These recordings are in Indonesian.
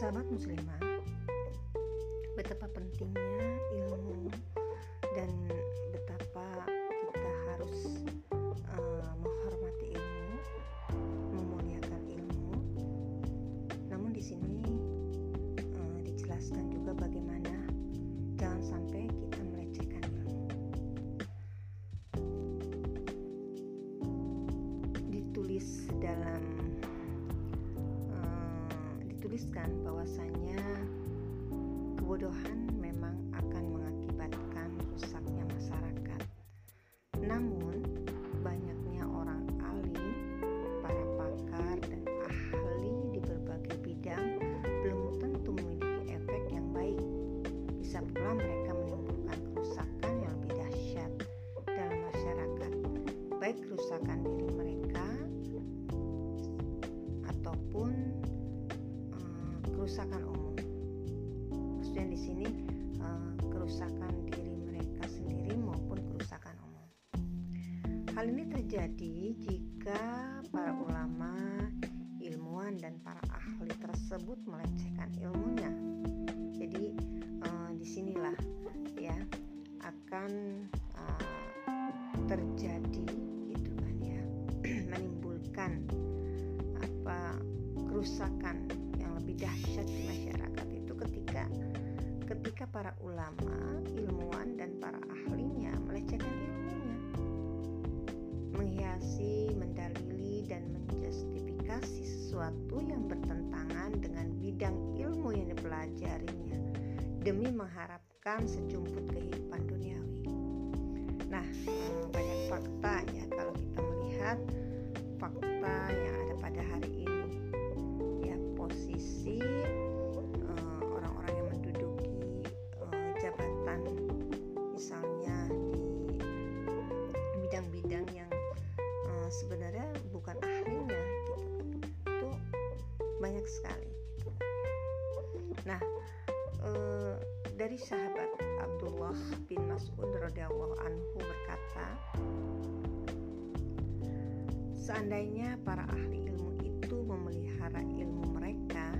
Sahabat muslimah, dituliskan bahwasanya kebodohan memang akan mengakibatkan rusaknya masyarakat. Namun, banyaknya orang alim, para pakar dan ahli di berbagai bidang belum tentu memiliki efek yang baik. Bisa pula mereka menimbulkan kerusakan yang lebih dahsyat dalam masyarakat, baik kerusakan diri mereka kerusakan umum. Maksudnya di sini uh, kerusakan diri mereka sendiri maupun kerusakan umum. Hal ini terjadi mendalili dan menjustifikasi sesuatu yang bertentangan dengan bidang ilmu yang dipelajarinya demi mengharapkan sejumput kehidupan duniawi. Nah, eh, banyak fakta ya kalau kita melihat fakta yang ada pada hari ini sekali. Nah eh, dari sahabat Abdullah bin Mas'ud radhiyallahu anhu berkata seandainya para ahli ilmu itu memelihara ilmu mereka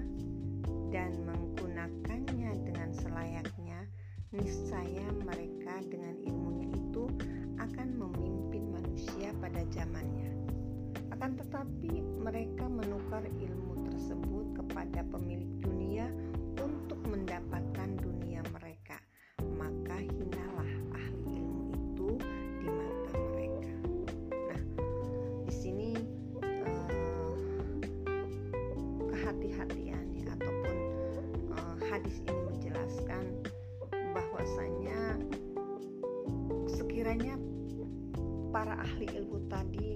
dan menggunakannya dengan selayaknya niscaya mereka dengan ilmunya itu akan memimpin manusia pada zamannya. Akan tetapi mereka menukar ilmu kepada pemilik dunia untuk mendapatkan dunia mereka. Maka hinalah ahli ilmu itu di mata mereka. Nah di sini eh, kehati-hatian ataupun eh, hadis ini menjelaskan bahwasanya sekiranya para ahli ilmu tadi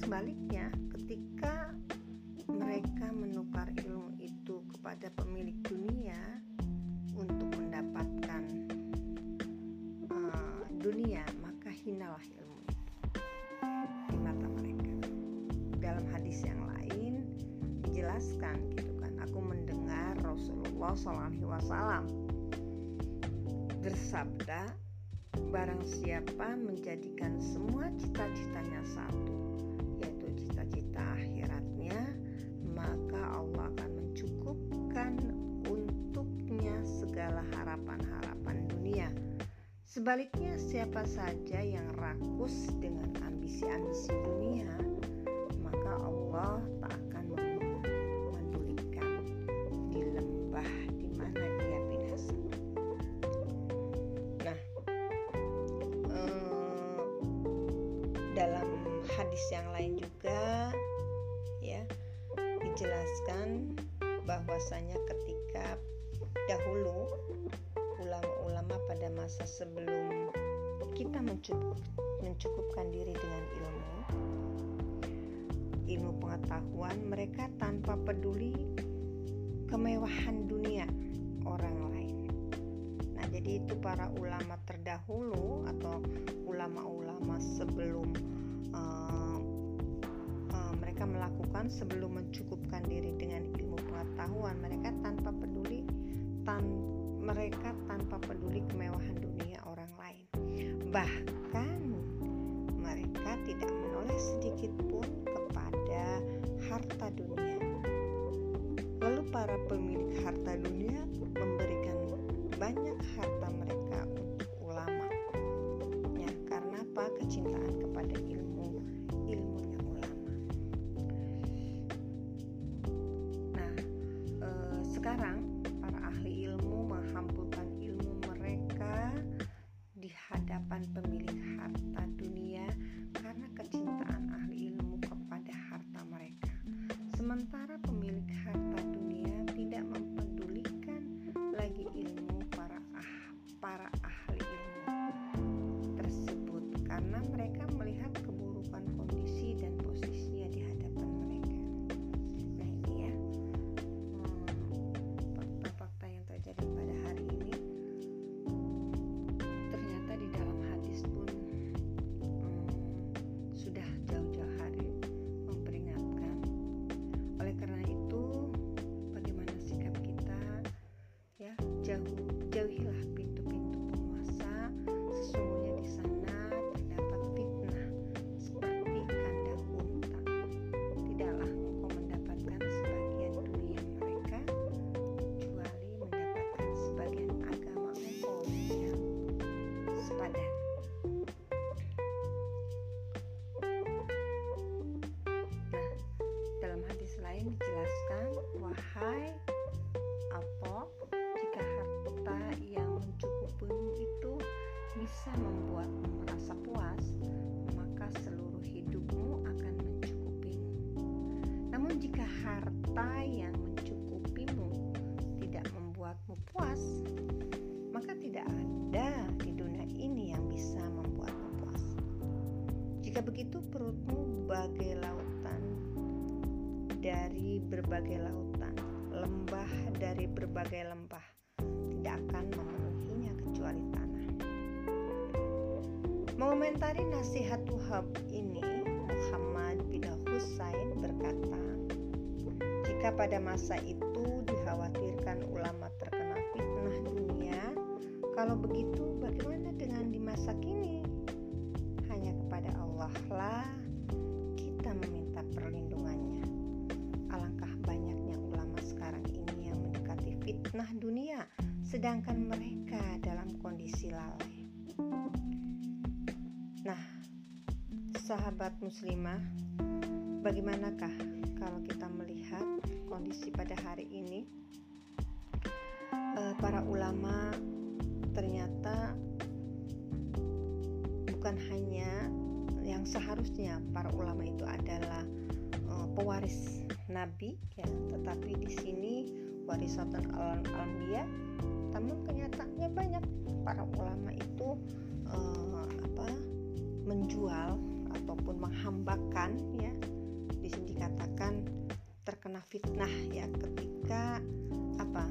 sebaliknya ketika mereka menukar ilmu itu kepada pemilik dunia untuk mendapatkan uh, dunia maka hinalah ilmu itu di mata mereka. Dalam hadis yang lain dijelaskan gitu kan aku mendengar Rasulullah SAW bersabda barang siapa menjadikan semua cita-citanya satu sebaliknya siapa saja yang rakus dengan ambisi-ambisi dunia maka Allah tak akan menulikan di lembah di mana dia binasa. Nah eh, dalam hadis yang lain juga ya dijelaskan bahwasanya ketika dahulu ulama-ulama pada masa sebelum kita mencukup, mencukupkan diri dengan ilmu ilmu pengetahuan mereka tanpa peduli kemewahan dunia orang lain. Nah jadi itu para ulama terdahulu atau ulama-ulama sebelum uh, uh, mereka melakukan sebelum mencukupkan diri dengan ilmu pengetahuan mereka tanpa peduli tan mereka tanpa peduli kemewahan dunia orang lain. Bahkan mereka tidak menoleh sedikit pun kepada harta dunia. Lalu para pemilik harta dunia harta dari berbagai lautan, lembah dari berbagai lembah, tidak akan memenuhinya kecuali tanah. Mengomentari nasihat Tuhab ini, Muhammad bin Husain berkata, jika pada masa itu dikhawatirkan ulama terkena fitnah dunia, kalau begitu bagaimana dengan di masa kini? Hanya kepada Allah lah kita meminta perlindungannya. Alangkah banyaknya ulama sekarang ini yang mendekati fitnah dunia, sedangkan mereka dalam kondisi lalai. Nah, sahabat muslimah, bagaimanakah kalau kita melihat kondisi pada hari ini uh, para ulama ternyata bukan hanya yang seharusnya para ulama itu adalah pewaris nabi ya. Tetapi di sini warisatan al-anbiya namun kenyataannya banyak. Para ulama itu uh, apa menjual ataupun menghambakan ya. Di sini dikatakan terkena fitnah ya ketika apa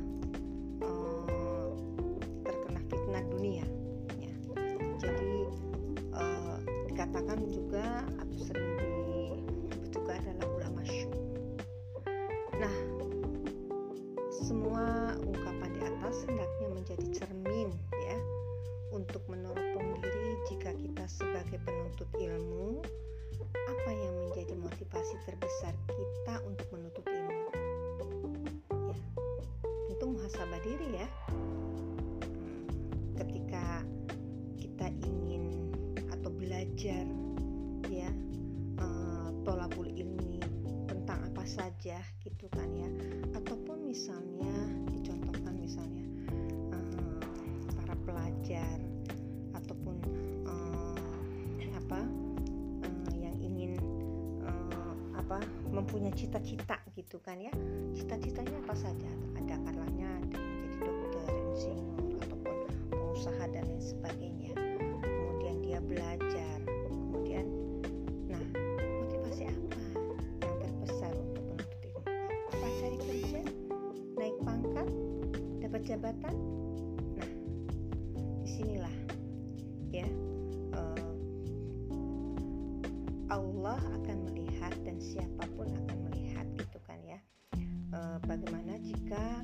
semua ungkapan di atas hendaknya menjadi cermin ya untuk meneropong diri jika kita sebagai penuntut ilmu apa yang menjadi motivasi terbesar kita untuk menutup ilmu? Ya, tentu muhasabah diri ya. Hmm, ketika kita ingin atau belajar ya uh, tolabul ilmi tentang apa saja gitu kan ya. Ataupun misalnya dicontohkan misalnya uh, para pelajar ataupun uh, apa apa mempunyai cita-cita gitu kan ya. Cita-citanya apa saja? Ada kalanya jabatan? Nah di sinilah ya uh, Allah akan melihat dan siapa pun akan melihat gitu kan ya. Uh, bagaimana jika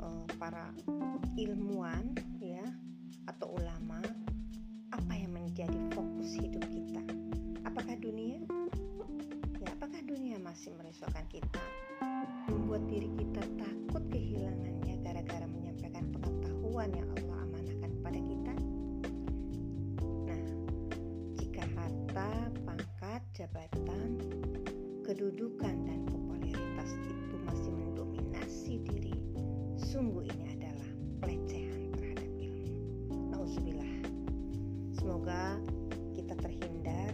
uh, para ilmuwan ya atau ulama apa yang menjadi fokus hidup kita? Apakah dunia? Ya apakah dunia masih merisaukan kita membuat diri kita takut yang Allah amanahkan kepada kita? Nah, jika harta, pangkat, jabatan, kedudukan, dan popularitas itu masih mendominasi diri, sungguh ini adalah pelecehan terhadap ilmu. Nauzubillah. Semoga kita terhindar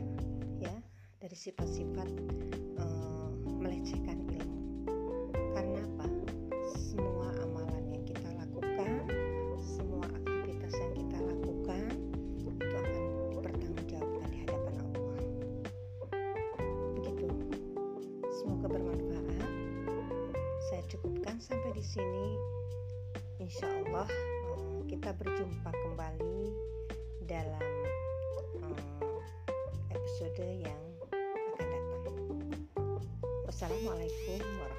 ya dari sifat-sifat di sini. Insya Allah eh, kita berjumpa kembali dalam eh, episode yang akan datang. Wassalamualaikum warahmatullahi